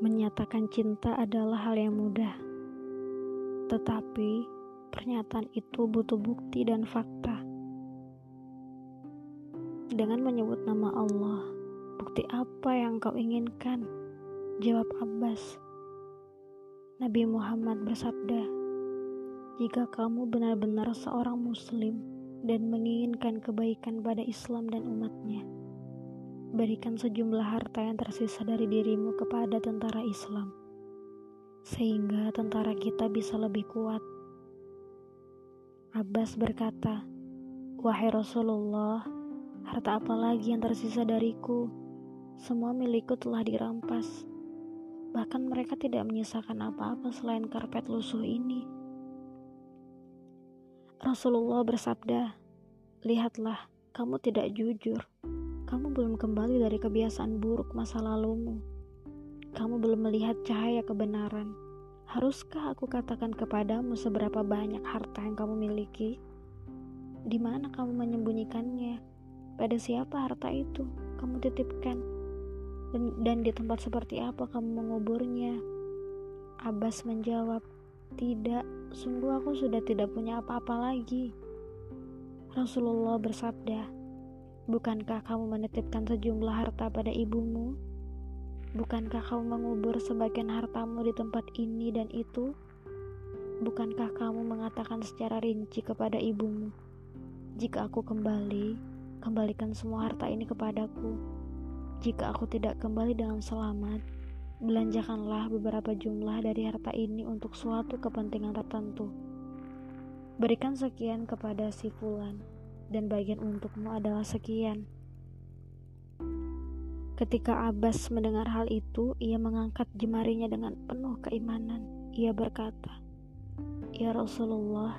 Menyatakan cinta adalah hal yang mudah, tetapi pernyataan itu butuh bukti dan fakta. Dengan menyebut nama Allah, bukti apa yang kau inginkan? Jawab Abbas. Nabi Muhammad bersabda, "Jika kamu benar-benar seorang Muslim dan menginginkan kebaikan pada Islam dan umatnya." Berikan sejumlah harta yang tersisa dari dirimu kepada tentara Islam, sehingga tentara kita bisa lebih kuat. Abbas berkata, "Wahai Rasulullah, harta apa lagi yang tersisa dariku? Semua milikku telah dirampas. Bahkan mereka tidak menyisakan apa-apa selain karpet lusuh ini." Rasulullah bersabda, "Lihatlah, kamu tidak jujur." Kamu belum kembali dari kebiasaan buruk masa lalumu. Kamu belum melihat cahaya kebenaran. Haruskah aku katakan kepadamu seberapa banyak harta yang kamu miliki? Di mana kamu menyembunyikannya? Pada siapa harta itu kamu titipkan? Dan, dan di tempat seperti apa kamu menguburnya? Abbas menjawab, "Tidak, sungguh aku sudah tidak punya apa-apa lagi." Rasulullah bersabda, Bukankah kamu menitipkan sejumlah harta pada ibumu? Bukankah kamu mengubur sebagian hartamu di tempat ini dan itu? Bukankah kamu mengatakan secara rinci kepada ibumu, "Jika aku kembali, kembalikan semua harta ini kepadaku. Jika aku tidak kembali dengan selamat, belanjakanlah beberapa jumlah dari harta ini untuk suatu kepentingan tertentu. Berikan sekian kepada si Fulan." Dan bagian untukmu adalah sekian. Ketika Abbas mendengar hal itu, ia mengangkat jemarinya dengan penuh keimanan. Ia berkata, Ya Rasulullah,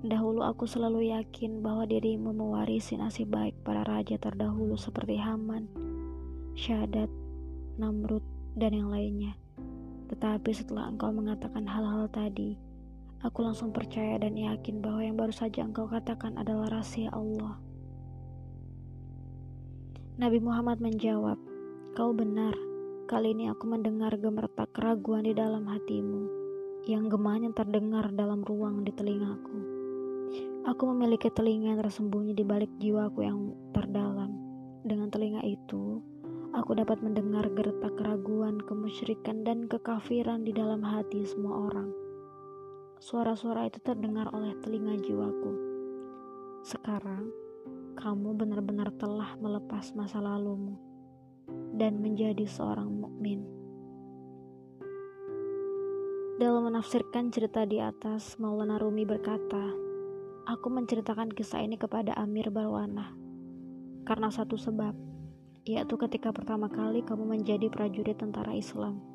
dahulu aku selalu yakin bahwa dirimu mewarisi nasib baik para raja terdahulu seperti Haman, Syadat, Namrud, dan yang lainnya. Tetapi setelah engkau mengatakan hal-hal tadi, Aku langsung percaya dan yakin bahwa yang baru saja engkau katakan adalah rahasia Allah. Nabi Muhammad menjawab, "Kau benar. Kali ini aku mendengar gemertak keraguan di dalam hatimu, yang gemanya terdengar dalam ruang di telingaku. Aku memiliki telinga yang tersembunyi di balik jiwaku yang terdalam. Dengan telinga itu, aku dapat mendengar gertak keraguan, kemusyrikan, dan kekafiran di dalam hati semua orang." Suara-suara itu terdengar oleh telinga jiwaku. Sekarang, kamu benar-benar telah melepas masa lalumu dan menjadi seorang mukmin. Dalam menafsirkan cerita di atas, Maulana Rumi berkata, Aku menceritakan kisah ini kepada Amir Barwanah karena satu sebab, yaitu ketika pertama kali kamu menjadi prajurit tentara Islam.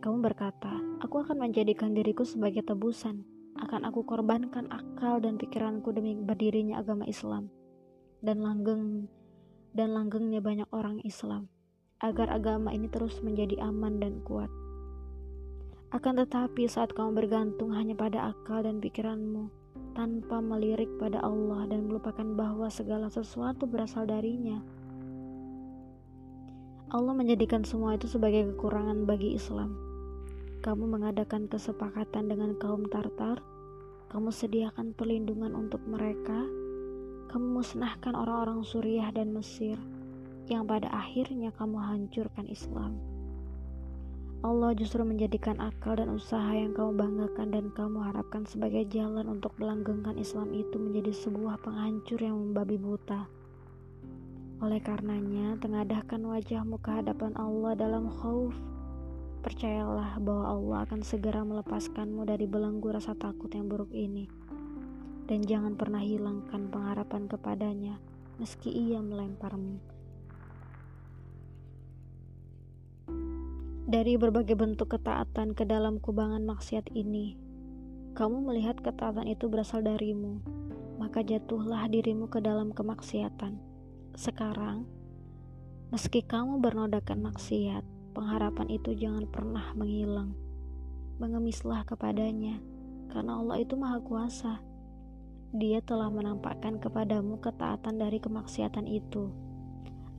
Kamu berkata, "Aku akan menjadikan diriku sebagai tebusan. Akan aku korbankan akal dan pikiranku demi berdirinya agama Islam dan langgeng dan langgengnya banyak orang Islam, agar agama ini terus menjadi aman dan kuat." Akan tetapi saat kamu bergantung hanya pada akal dan pikiranmu, tanpa melirik pada Allah dan melupakan bahwa segala sesuatu berasal darinya, Allah menjadikan semua itu sebagai kekurangan bagi Islam. Kamu mengadakan kesepakatan dengan kaum Tartar, kamu sediakan perlindungan untuk mereka, kamu musnahkan orang-orang Suriah dan Mesir, yang pada akhirnya kamu hancurkan Islam. Allah justru menjadikan akal dan usaha yang kamu banggakan dan kamu harapkan sebagai jalan untuk melanggengkan Islam itu menjadi sebuah penghancur yang membabi buta. Oleh karenanya, tengadahkan wajahmu ke hadapan Allah dalam khauf Percayalah bahwa Allah akan segera melepaskanmu dari belenggu rasa takut yang buruk ini. Dan jangan pernah hilangkan pengharapan kepadanya meski ia melemparmu. Dari berbagai bentuk ketaatan ke dalam kubangan maksiat ini, kamu melihat ketaatan itu berasal darimu, maka jatuhlah dirimu ke dalam kemaksiatan. Sekarang, meski kamu bernodakan maksiat, pengharapan itu jangan pernah menghilang. Mengemislah kepadanya, karena Allah itu Maha Kuasa. Dia telah menampakkan kepadamu ketaatan dari kemaksiatan itu,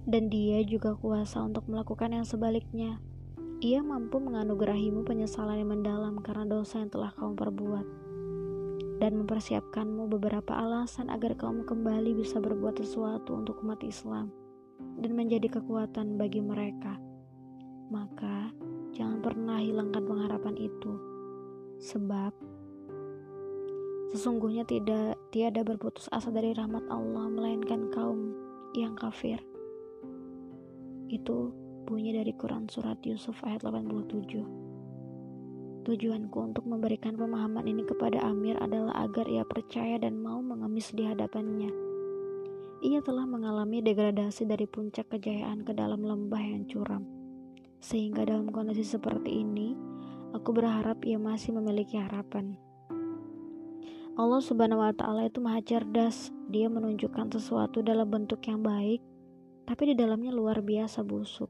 dan Dia juga kuasa untuk melakukan yang sebaliknya. Ia mampu menganugerahimu penyesalan yang mendalam karena dosa yang telah kamu perbuat dan mempersiapkanmu beberapa alasan agar kamu kembali bisa berbuat sesuatu untuk umat Islam dan menjadi kekuatan bagi mereka. Maka, jangan pernah hilangkan pengharapan itu, sebab sesungguhnya tidak tiada berputus asa dari rahmat Allah melainkan kaum yang kafir. Itu bunyi dari Quran Surat Yusuf ayat 87. Tujuanku untuk memberikan pemahaman ini kepada Amir adalah agar ia percaya dan mau mengemis di hadapannya. Ia telah mengalami degradasi dari puncak kejayaan ke dalam lembah yang curam. Sehingga dalam kondisi seperti ini, aku berharap ia masih memiliki harapan. Allah Subhanahu wa taala itu maha cerdas. Dia menunjukkan sesuatu dalam bentuk yang baik, tapi di dalamnya luar biasa busuk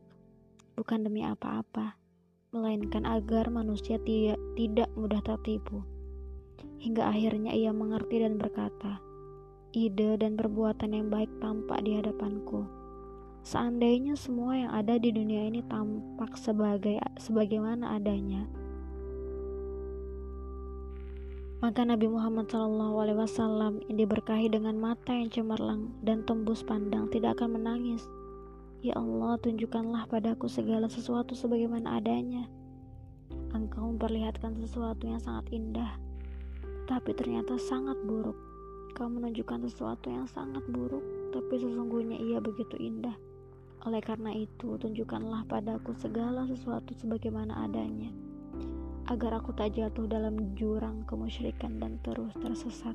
bukan demi apa-apa, melainkan agar manusia tidak mudah tertipu. Hingga akhirnya ia mengerti dan berkata, ide dan perbuatan yang baik tampak di hadapanku. Seandainya semua yang ada di dunia ini tampak sebagai sebagaimana adanya, maka Nabi Muhammad SAW yang diberkahi dengan mata yang cemerlang dan tembus pandang tidak akan menangis Ya Allah, tunjukkanlah padaku segala sesuatu sebagaimana adanya. Engkau memperlihatkan sesuatu yang sangat indah, tapi ternyata sangat buruk. Kau menunjukkan sesuatu yang sangat buruk, tapi sesungguhnya ia begitu indah. Oleh karena itu, tunjukkanlah padaku segala sesuatu sebagaimana adanya, agar aku tak jatuh dalam jurang kemusyrikan dan terus tersesat.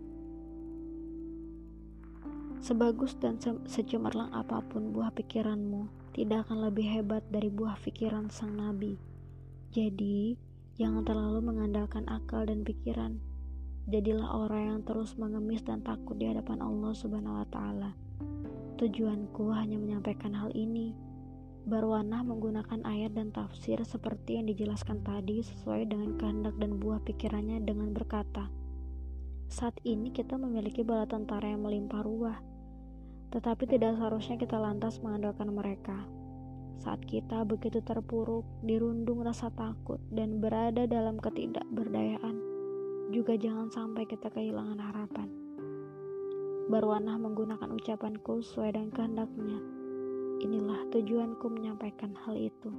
Sebagus dan se secemerlang apa pun buah pikiranmu, tidak akan lebih hebat dari buah pikiran sang nabi. Jadi, jangan terlalu mengandalkan akal dan pikiran. Jadilah orang yang terus mengemis dan takut di hadapan Allah Subhanahu wa taala. Tujuanku hanya menyampaikan hal ini. Barwanah menggunakan ayat dan tafsir seperti yang dijelaskan tadi sesuai dengan kehendak dan buah pikirannya dengan berkata, saat ini kita memiliki bala tentara yang melimpah ruah, tetapi tidak seharusnya kita lantas mengandalkan mereka. Saat kita begitu terpuruk, dirundung rasa takut, dan berada dalam ketidakberdayaan, juga jangan sampai kita kehilangan harapan. Barwanah menggunakan ucapanku sesuai dengan kehendaknya. Inilah tujuanku menyampaikan hal itu.